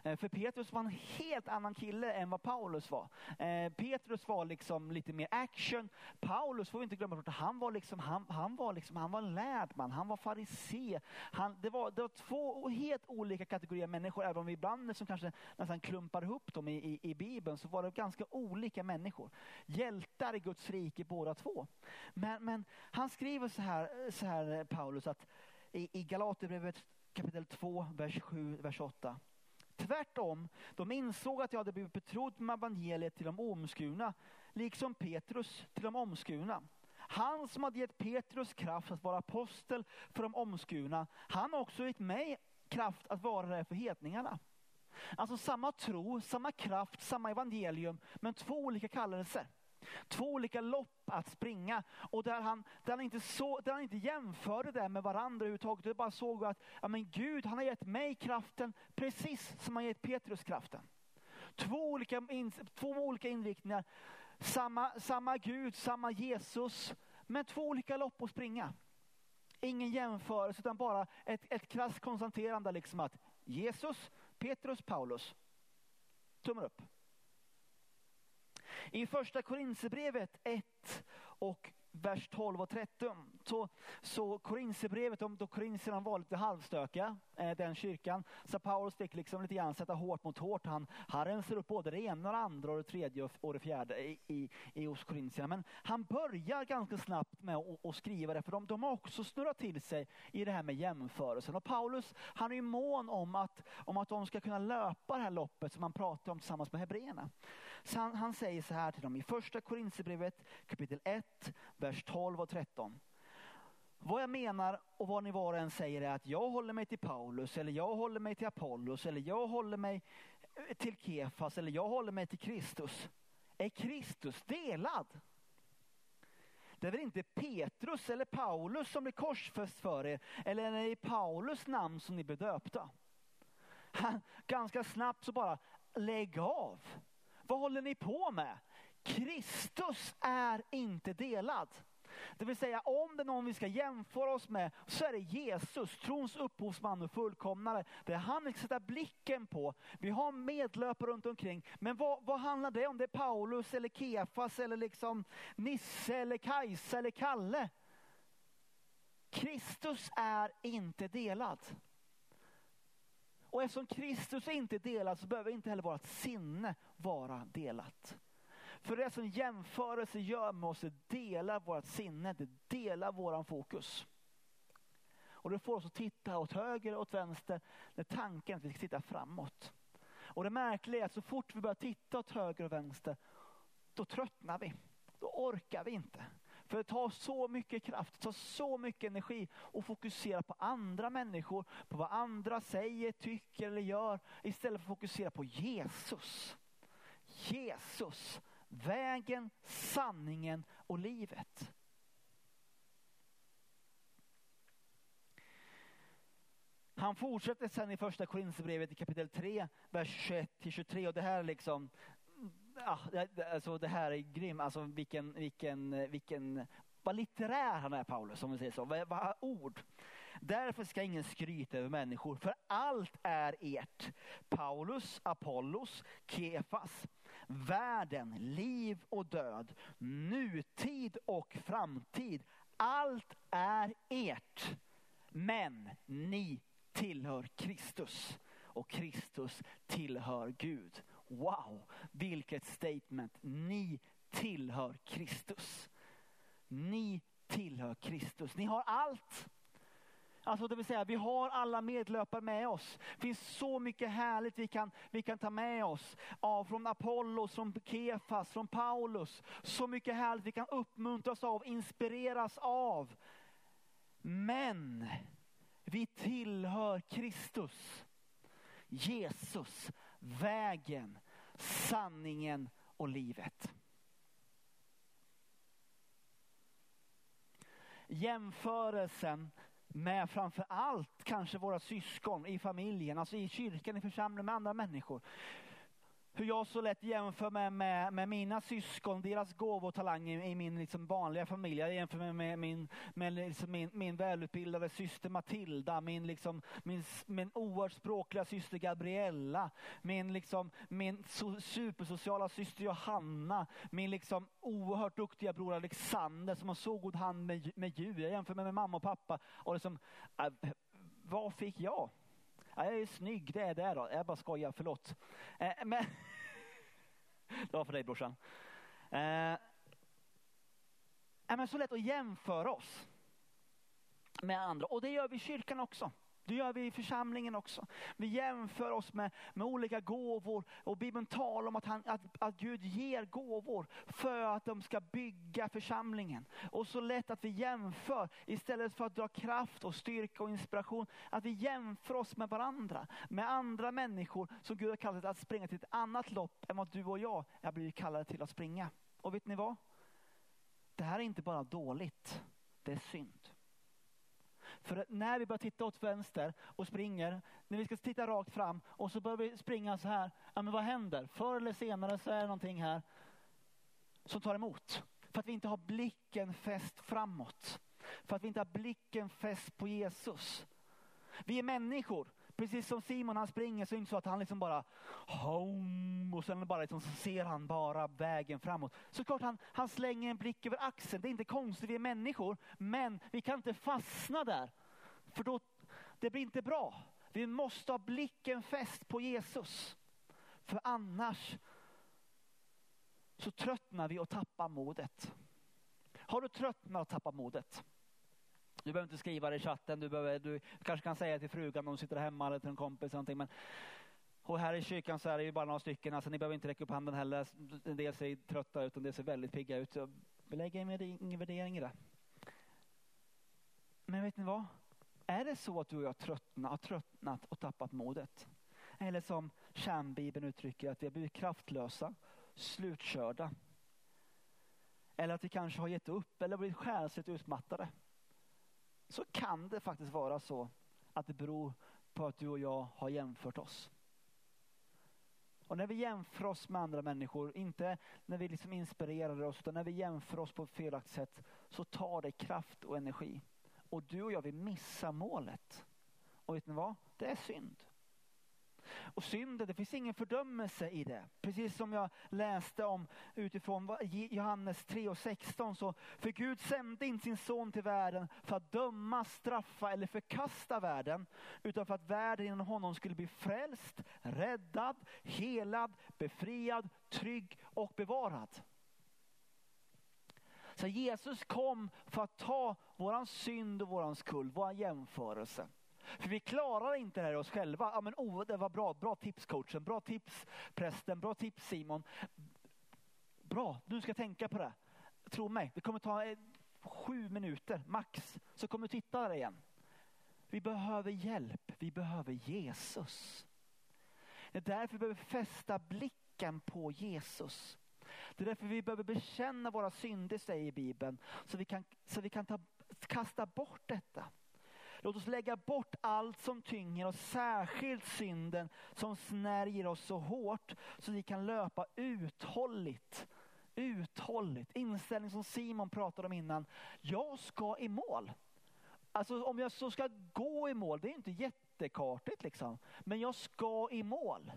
Eh, för Petrus var en helt annan kille än vad Paulus var. Eh, Petrus var liksom lite mer action. Paulus får vi inte glömma bort, han var liksom, han, han var liksom, han var en lärd man, han var farisé. Han, det, var, det var två helt olika kategorier människor, även om vi ibland liksom kanske nästan klumpar ihop dem i, i, i Bibeln, så var det ganska olika människor. Hjältar i Guds rike båda två. Men, men han skriver så här, så här Paulus, att i, i Galaterbrevet kapitel 2, vers 7, vers 8. Tvärtom, de insåg att jag hade blivit betrodd med evangeliet till de omskurna, liksom Petrus till de omskurna. Han som hade gett Petrus kraft att vara apostel för de omskurna, han har också gett mig kraft att vara det för hedningarna. Alltså samma tro, samma kraft, samma evangelium, men två olika kallelser. Två olika lopp att springa och där han, där han, inte, så, där han inte jämförde det med varandra överhuvudtaget. Det bara såg att ja, men Gud han har gett mig kraften precis som han gett Petrus kraften. Två olika, in, två olika inriktningar. Samma, samma Gud, samma Jesus, men två olika lopp att springa. Ingen jämförelse utan bara ett, ett krasst konstaterande liksom att Jesus, Petrus, Paulus. tummar upp. I första Korinthierbrevet 1 och vers 12 och 13. Så, så Korinthierbrevet, då Korintierna var lite halvstökiga, eh, den kyrkan, så Paulus fick liksom lite grann sätta hårt mot hårt. Han, han rensar upp både det ena och det andra och det tredje och det fjärde i, i, i hos Korintierna. Men han börjar ganska snabbt med att, att skriva det, för de, de har också snurrat till sig i det här med jämförelsen. Och Paulus, han är ju mån om att, om att de ska kunna löpa det här loppet som han pratar om tillsammans med hebreerna. Så han, han, säger så här till dem i första Korinthierbrevet kapitel 1, vers 12 och 13. Vad jag menar och vad ni var och en säger är att jag håller mig till Paulus eller jag håller mig till Apollos eller jag håller mig till Kefas eller jag håller mig till Kristus. Är Kristus delad? Det är väl inte Petrus eller Paulus som blir korsfäst för er eller är det i Paulus namn som ni blir döpta? <laughs> Ganska snabbt så bara lägg av. Vad håller ni på med? Kristus är inte delad. Det vill säga om det är någon vi ska jämföra oss med så är det Jesus, trons upphovsman och fullkomnare. Det är han vi ska sätta blicken på. Vi har medlöpare runt omkring. Men vad, vad handlar det om? Det är Paulus eller Kefas eller liksom Nisse eller Kajsa eller Kalle. Kristus är inte delad. Och eftersom Kristus inte är delad så behöver inte heller vårt sinne vara delat. För det som jämförelse gör med oss, det delar vårt sinne, det delar våran fokus. Och det får oss att titta åt höger och åt vänster när tanken är att vi ska titta framåt. Och det märkliga är att så fort vi börjar titta åt höger och vänster, då tröttnar vi. Då orkar vi inte. För det tar så mycket kraft, det tar så mycket energi att fokusera på andra människor, på vad andra säger, tycker eller gör, istället för att fokusera på Jesus. Jesus, vägen, sanningen och livet. Han fortsätter sen i första Korinthierbrevet i kapitel 3, vers 21-23 och det här är liksom ja, alltså det här är grymt. alltså vilken, vilken, vilken, vad litterär han är Paulus om vi säger så, vad, vad ord. Därför ska ingen skryta över människor, för allt är ert. Paulus, Apollos, Kefas, världen, liv och död, nutid och framtid. Allt är ert. Men ni tillhör Kristus och Kristus tillhör Gud. Wow, vilket statement. Ni tillhör Kristus. Ni tillhör Kristus. Ni har allt. Alltså det vill säga, vi har alla medlöpare med oss. Det finns så mycket härligt vi kan, vi kan ta med oss. Av, från Apollos, från Kefas, från Paulus. Så mycket härligt vi kan uppmuntras av, inspireras av. Men vi tillhör Kristus. Jesus, vägen, sanningen och livet. Jämförelsen med framför allt kanske våra syskon i familjen, alltså i kyrkan, i församlingen med andra människor hur jag så lätt jämför med, med, med mina syskon, deras gåvotalanger i min liksom vanliga familj. Jag jämför med, med, min, med liksom min, min välutbildade syster Matilda, min, liksom, min, min oerhört språkliga syster Gabriella, min, liksom, min so, supersociala syster Johanna, min liksom, oerhört duktiga bror Alexander som har så god hand med, med djur. Jag jämför med, med mamma och pappa. Och liksom, äh, vad fick jag? Ja, jag är snygg, det är det då. Jag bara skojar, förlåt. Eh, men <laughs> det var för dig brorsan. Eh, men så lätt att jämföra oss med andra och det gör vi i kyrkan också. Det gör vi i församlingen också. Vi jämför oss med, med olika gåvor och Bibeln talar om att, han, att, att Gud ger gåvor för att de ska bygga församlingen. Och så lätt att vi jämför istället för att dra kraft och styrka och inspiration. Att vi jämför oss med varandra, med andra människor som Gud har kallat att springa till ett annat lopp än vad du och jag har blivit kallade till att springa. Och vet ni vad? Det här är inte bara dåligt, det är synd. För när vi börjar titta åt vänster och springer, när vi ska titta rakt fram och så börjar vi springa så här, ja men vad händer? Förr eller senare så är det någonting här som tar emot. För att vi inte har blicken fäst framåt. För att vi inte har blicken fäst på Jesus. Vi är människor. Precis som Simon han springer så är det inte så att han liksom bara home, och sen bara liksom, så ser han bara vägen framåt. Såklart han, han slänger en blick över axeln. Det är inte konstigt, vi är människor. Men vi kan inte fastna där. För då, det blir inte bra. Vi måste ha blicken fäst på Jesus. För annars så tröttnar vi och tappar modet. Har du tröttnat och tappat modet? Du behöver inte skriva det i chatten, du, behöver, du kanske kan säga till frugan om du sitter hemma eller till en kompis. Eller men, och här i kyrkan så är det ju bara några stycken, alltså ni behöver inte räcka upp handen heller. En del ser trötta ut och en del ser väldigt pigga ut. Vi lägger ingen värdering i det. Men vet ni vad? Är det så att du och jag tröttna, har tröttnat och tappat modet? Eller som kärnbibeln uttrycker att vi har blivit kraftlösa, slutkörda. Eller att vi kanske har gett upp eller blivit själsligt utmattade så kan det faktiskt vara så att det beror på att du och jag har jämfört oss. Och när vi jämför oss med andra människor, inte när vi liksom inspirerar oss, utan när vi jämför oss på ett felaktigt sätt, så tar det kraft och energi. Och du och jag, vi missar målet. Och vet ni vad? Det är synd. Och synden, det finns ingen fördömelse i det. Precis som jag läste om utifrån Johannes 3 och 16. Så, för Gud sände inte sin son till världen för att döma, straffa eller förkasta världen. Utan för att världen genom honom skulle bli frälst, räddad, helad, befriad, trygg och bevarad. Så Jesus kom för att ta våran synd och våran skuld, våran jämförelse. För vi klarar inte det här oss själva. Ja, men, oh, det var bra, bra tips coachen, bra tips prästen, bra tips Simon. Bra, du ska tänka på det. Tro mig, det kommer ta eh, sju minuter max, så kommer du titta där igen. Vi behöver hjälp, vi behöver Jesus. Det är därför vi behöver fästa blicken på Jesus. Det är därför vi behöver bekänna våra synder, säger Bibeln, så vi kan, så vi kan ta, kasta bort detta. Låt oss lägga bort allt som tynger och särskilt synden som snärjer oss så hårt så vi kan löpa uthålligt. Uthålligt. Inställning som Simon pratade om innan. Jag ska i mål. Alltså om jag så ska gå i mål, det är inte jättekartigt liksom. Men jag ska i mål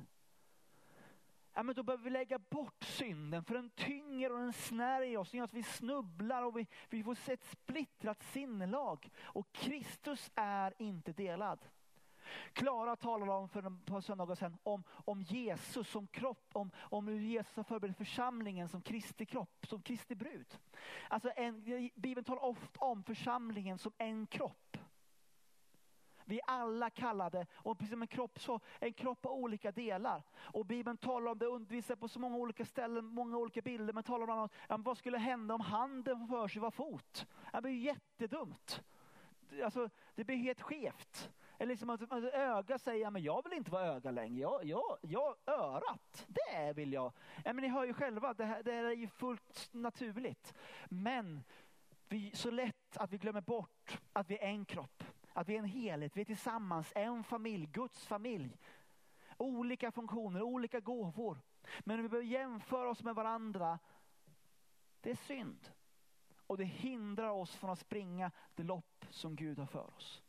ja, men då behöver vi lägga bort synden för den tynger och den snärjer oss. Den gör att vi snubblar och vi, vi får se ett splittrat sinnelag. Och Kristus är inte delad. Klara talade om för ett par söndagar sedan om, om Jesus som kropp, om, om hur Jesus har förberett församlingen som Kristi kropp, som Kristi brud. Alltså en, Bibeln talar ofta om församlingen som en kropp. Vi är alla kallade, och precis som en kropp så, en kropp har olika delar. Och Bibeln talar om det, undervisar på så många olika ställen, många olika bilder, men talar om ja, vad skulle hända om handen för sig var fot? Det blir jättedumt. Alltså, det blir helt skevt. Eller liksom att, att öga säger, men jag vill inte vara öga längre. Jag, jag, jag örat, det vill jag. Ja, men ni hör ju själva, det, här, det är ju fullt naturligt. Men vi, så lätt att vi glömmer bort att vi är en kropp. Att vi är en helhet, vi är tillsammans, en familj, Guds familj. Olika funktioner, olika gåvor. Men vi behöver jämföra oss med varandra. Det är synd. Och det hindrar oss från att springa det lopp som Gud har för oss.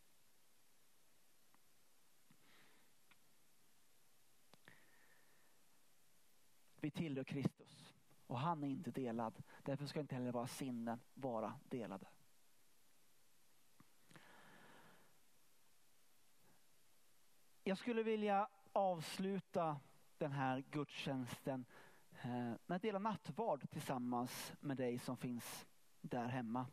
Vi tillhör Kristus och han är inte delad. Därför ska inte heller våra sinnen vara delade. Jag skulle vilja avsluta den här gudstjänsten eh, med att dela nattvard tillsammans med dig som finns där hemma.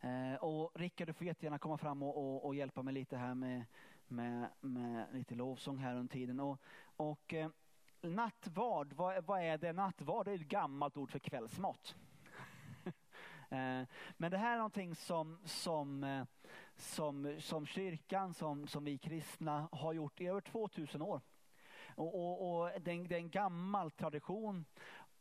Eh, och Rickard, du får jättegärna komma fram och, och, och, hjälpa mig lite här med, med, med lite lovsång här under tiden. Och, och eh, nattvard, vad, vad, är det? Nattvard är ett gammalt ord för kvällsmat. <laughs> eh, men det här är någonting som, som, eh, som, som kyrkan, som, som vi kristna har gjort i över 2000 år. Och, och, och det, är en gammal tradition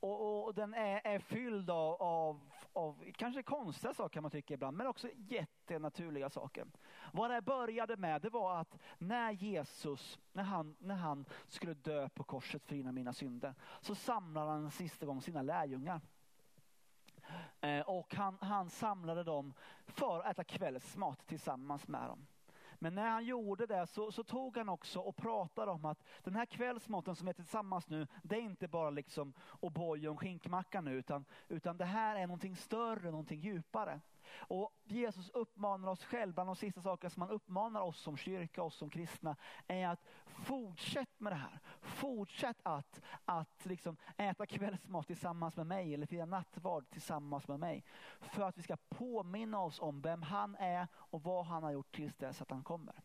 och, och, den är, är fylld av, av, av, kanske konstiga saker kan man tycka ibland, men också jättenaturliga saker. Vad det började med, det var att när Jesus, när han, när han skulle dö på korset för mina synder, så samlade han sista gång sina lärjungar. Eh, och han, han samlade dem för att äta kvällsmat tillsammans med dem. Men när han gjorde det så, så, tog han också och pratade om att den här kvällsmaten som vi äter tillsammans nu, det är inte bara liksom O'boy och skinkmacka nu, utan, utan det här är någonting större, någonting djupare. Och Jesus uppmanar oss själva, bland de sista sakerna som han uppmanar oss som kyrka, oss som kristna, är att fortsätt med det här. Fortsätt att, att liksom äta kvällsmat tillsammans med mig eller fira nattvard tillsammans med mig. För att vi ska påminna oss om vem han är och vad han har gjort tills dess att han kommer.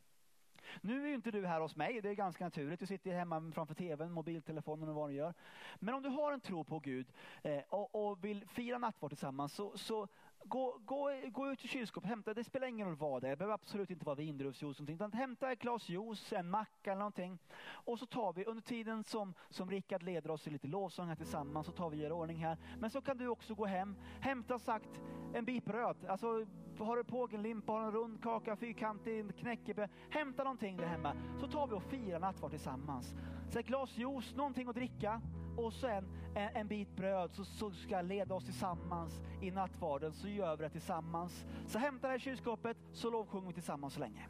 Nu är ju inte du här hos mig, det är ganska naturligt. Du sitter hemma framför tvn, mobiltelefonen och vad du gör. Men om du har en tro på Gud eh, och, och, vill fira nattvard tillsammans så, så Gå, gå, gå ut i kylskåpet, hämta, det spelar ingen roll vad det är, det behöver absolut inte vara vindruvsjuice, utan hämta ett glas juice, en macka eller någonting. Och så tar vi, under tiden som, som Rickard leder oss i lite lovsång här tillsammans, så tar vi er ordning här. Men så kan du också gå hem, hämta sagt en bit bröd, alltså har du pågenlimpa, har du en rund kaka, fyrkantig knäckebröd, hämta någonting där hemma. Så tar vi och firar nattvard tillsammans. Så ett glas juice, någonting att dricka och sen en, en bit bröd så, så ska leda oss tillsammans i nattvarden så gör vi det tillsammans. Så hämta det här kylskåpet så lovsjunger vi tillsammans så länge.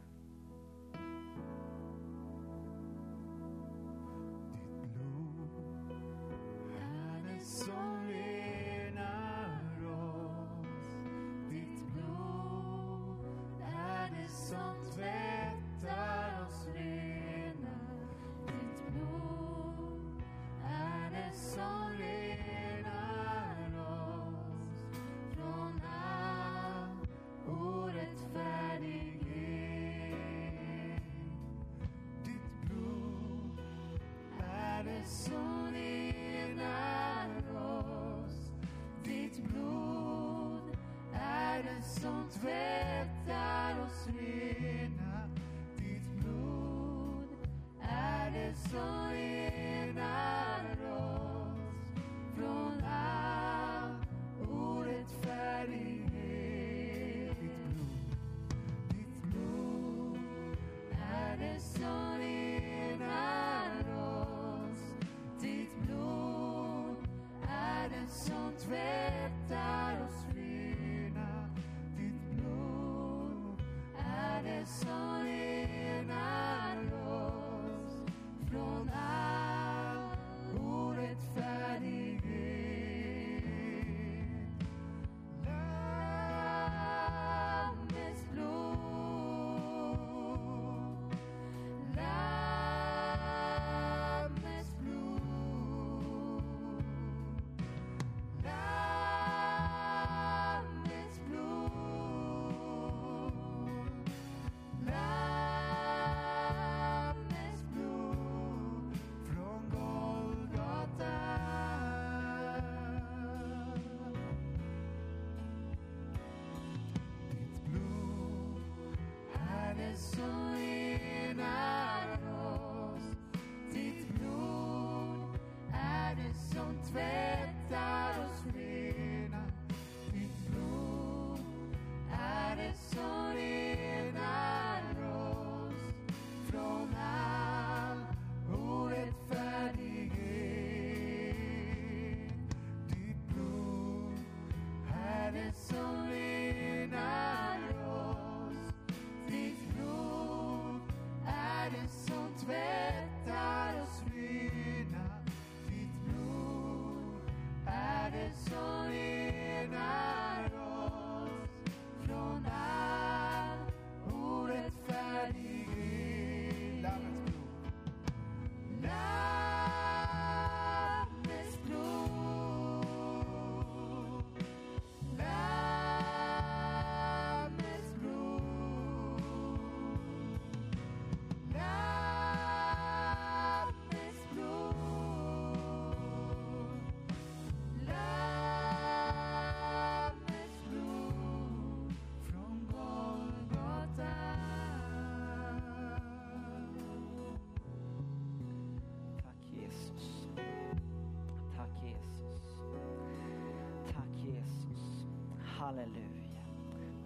Halleluja.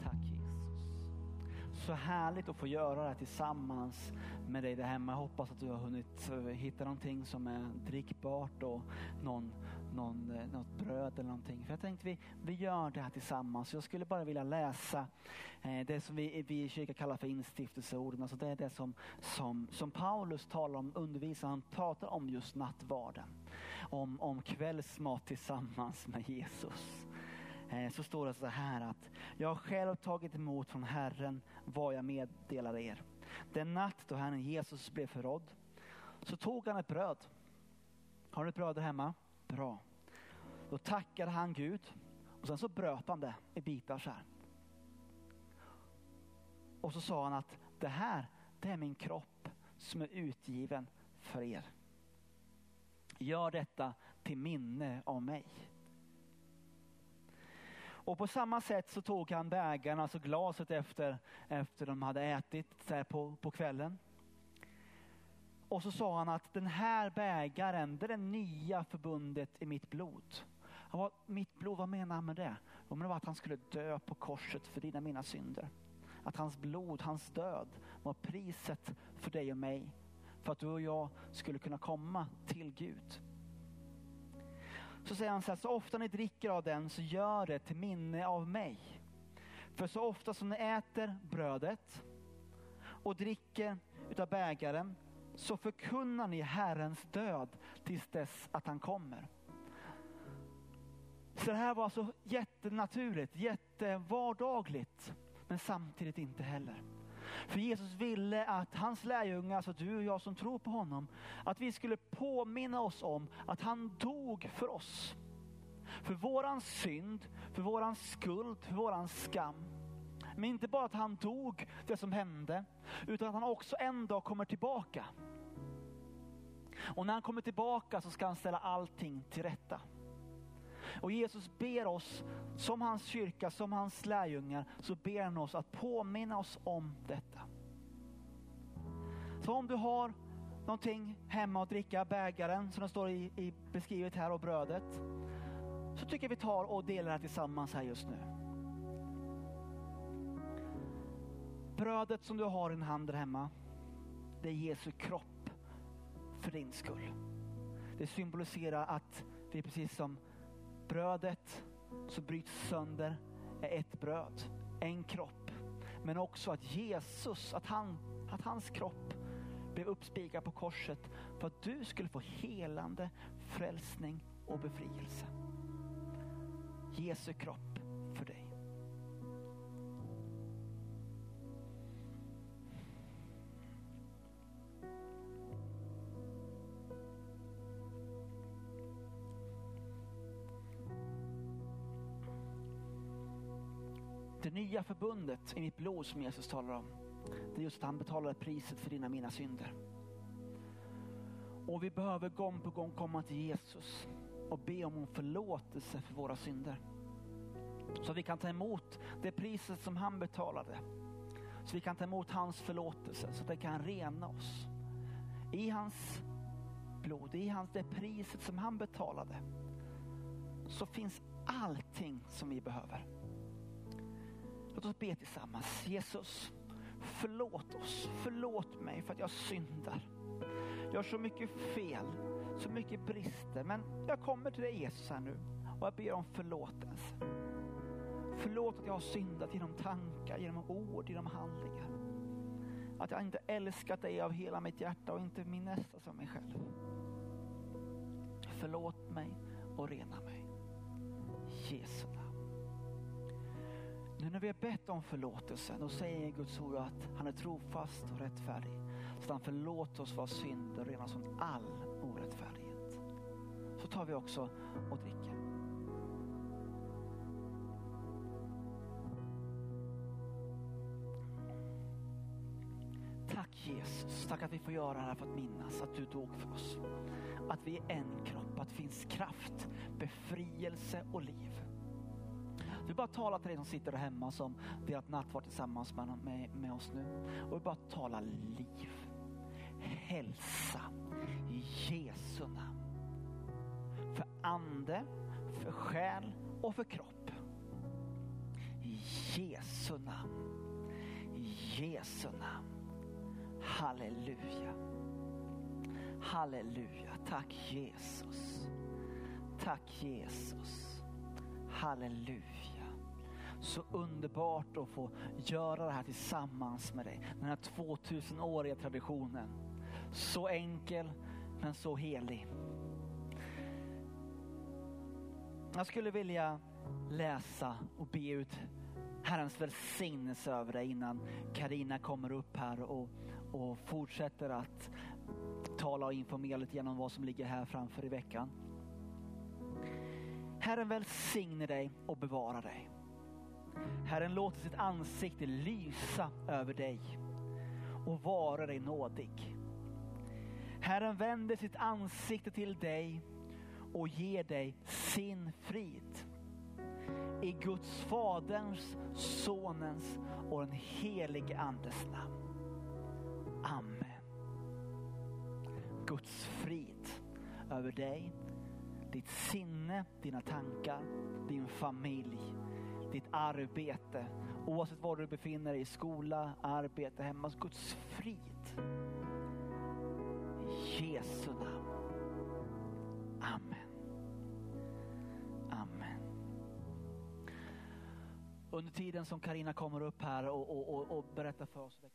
Tack Jesus. Så härligt att få göra det här tillsammans med dig där hemma. Jag hoppas att du har hunnit eh, hitta någonting som är drickbart och någon, någon, eh, något bröd eller någonting. För jag tänkte vi, vi gör det här tillsammans. Jag skulle bara vilja läsa eh, det som vi, vi i kyrkan kallar för instiftelseorden. Alltså det är det som, som, som Paulus talar om, undervisar, han pratar om just nattvarden. Om, om kvällsmat tillsammans med Jesus. Eh, så står det så här att jag har själv tagit emot från Herren vad jag meddelar er. Den natt då Herren Jesus blev förrådd så tog han ett bröd. Har du ett bröd där hemma? Bra. Då tackade han Gud och sen så bröt han det i bitar så här. Och så sa han att det här, det är min kropp som är utgiven för er. Gör detta till minne av mig. Och på samma sätt så tog han bägaren, alltså glaset efter, efter de hade ätit så på, på kvällen. Och så sa han att den här bägaren, det är det nya förbundet i mitt blod. Var, mitt blod, vad menar han med det? Jo, men det var att han skulle dö på korset för dina mina synder. Att hans blod, hans död var priset för dig och mig. För att du och jag skulle kunna komma till Gud. Så säger han så här, så ofta ni dricker av den så gör det till minne av mig. För så ofta som ni äter brödet och dricker utav bägaren så förkunnar ni Herrens död tills dess att han kommer. Så det här var alltså jättenaturligt, jättevardagligt, men samtidigt inte heller. För Jesus ville att hans lärjungar, alltså du och jag som tror på honom, att vi skulle påminna oss om att han dog för oss. För våran synd, för våran skuld, för våran skam. Men inte bara att han dog det som hände, utan att han också en dag kommer tillbaka. Och när han kommer tillbaka så ska han ställa allting till rätta. Och Jesus ber oss, som hans kyrka, som hans lärjungar, så ber han oss att påminna oss om detta. Så om du har någonting hemma att dricka, bägaren som det står i, i beskrivet här och brödet. Så tycker jag vi tar och delar det här tillsammans här just nu. Brödet som du har i din hand där hemma, det är Jesu kropp för din skull. Det symboliserar att vi precis som brödet som bryts sönder är ett bröd, en kropp. Men också att Jesus, att, han, att hans kropp blev uppspikad på korset för att du skulle få helande, frälsning och befrielse. Jesu kropp nya förbundet i mitt blod som Jesus talar om, det är just att han betalade priset för dina mina synder. Och vi behöver gång på gång komma till Jesus och be om förlåtelse för våra synder. Så att vi kan ta emot det priset som han betalade. Så vi kan ta emot hans förlåtelse så att det kan rena oss. I hans blod, i hans, det priset som han betalade så finns allting som vi behöver. Låt oss be tillsammans. Jesus, förlåt oss. Förlåt mig för att jag syndar. Jag har så mycket fel, så mycket brister. Men jag kommer till dig Jesus här nu och jag ber om förlåtelse. Förlåt att jag har syndat genom tankar, genom ord, genom handlingar. Att jag inte älskat dig av hela mitt hjärta och inte min nästa som mig själv. Förlåt mig och rena mig. Jesu namn. Nu när vi har bett om förlåtelse, då säger Guds ord att han är trofast och rättfärdig. Så att han förlåter oss våra synder och renar oss från all orättfärdighet. Så tar vi också och dricker. Tack Jesus, tack att vi får göra det här för att minnas att du dog för oss. Att vi är en kropp, att det finns kraft, befrielse och liv. Vi bara talar till dig som sitter där hemma som delat nattvard tillsammans med, med, med oss nu. Och vi bara talar liv, hälsa i Jesu namn. För ande, för själ och för kropp. Jesu namn. I Jesu namn. Halleluja. Halleluja. Tack Jesus. Tack Jesus. Halleluja. Så underbart att få göra det här tillsammans med dig. Den här 2000-åriga traditionen. Så enkel men så helig. Jag skulle vilja läsa och be ut Herrens välsignelse över dig innan Karina kommer upp här och, och fortsätter att tala och informera lite grann om vad som ligger här framför i veckan. Herren välsigne dig och bevara dig. Herren låter sitt ansikte lysa över dig och vara dig nådig. Herren vänder sitt ansikte till dig och ger dig sin frid. I Guds Faderns, Sonens och den helige Andes namn. Amen. Guds frid över dig, ditt sinne, dina tankar, din familj, ditt arbete. Oavsett var du befinner dig, i skola, arbete, hemma. Guds frid. I Jesu namn. Amen. Amen. Under tiden som Karina kommer upp här och, och, och, och berättar för oss.